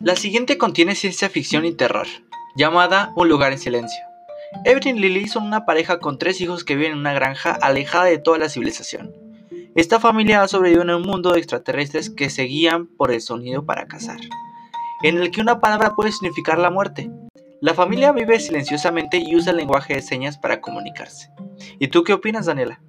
La siguiente contiene ciencia ficción y terror, llamada Un lugar en silencio. Evelyn y Lily son una pareja con tres hijos que viven en una granja alejada de toda la civilización. Esta familia ha sobrevivido en un mundo de extraterrestres que se guían por el sonido para cazar, en el que una palabra puede significar la muerte. La familia vive silenciosamente y usa el lenguaje de señas para comunicarse. ¿Y tú qué opinas, Daniela?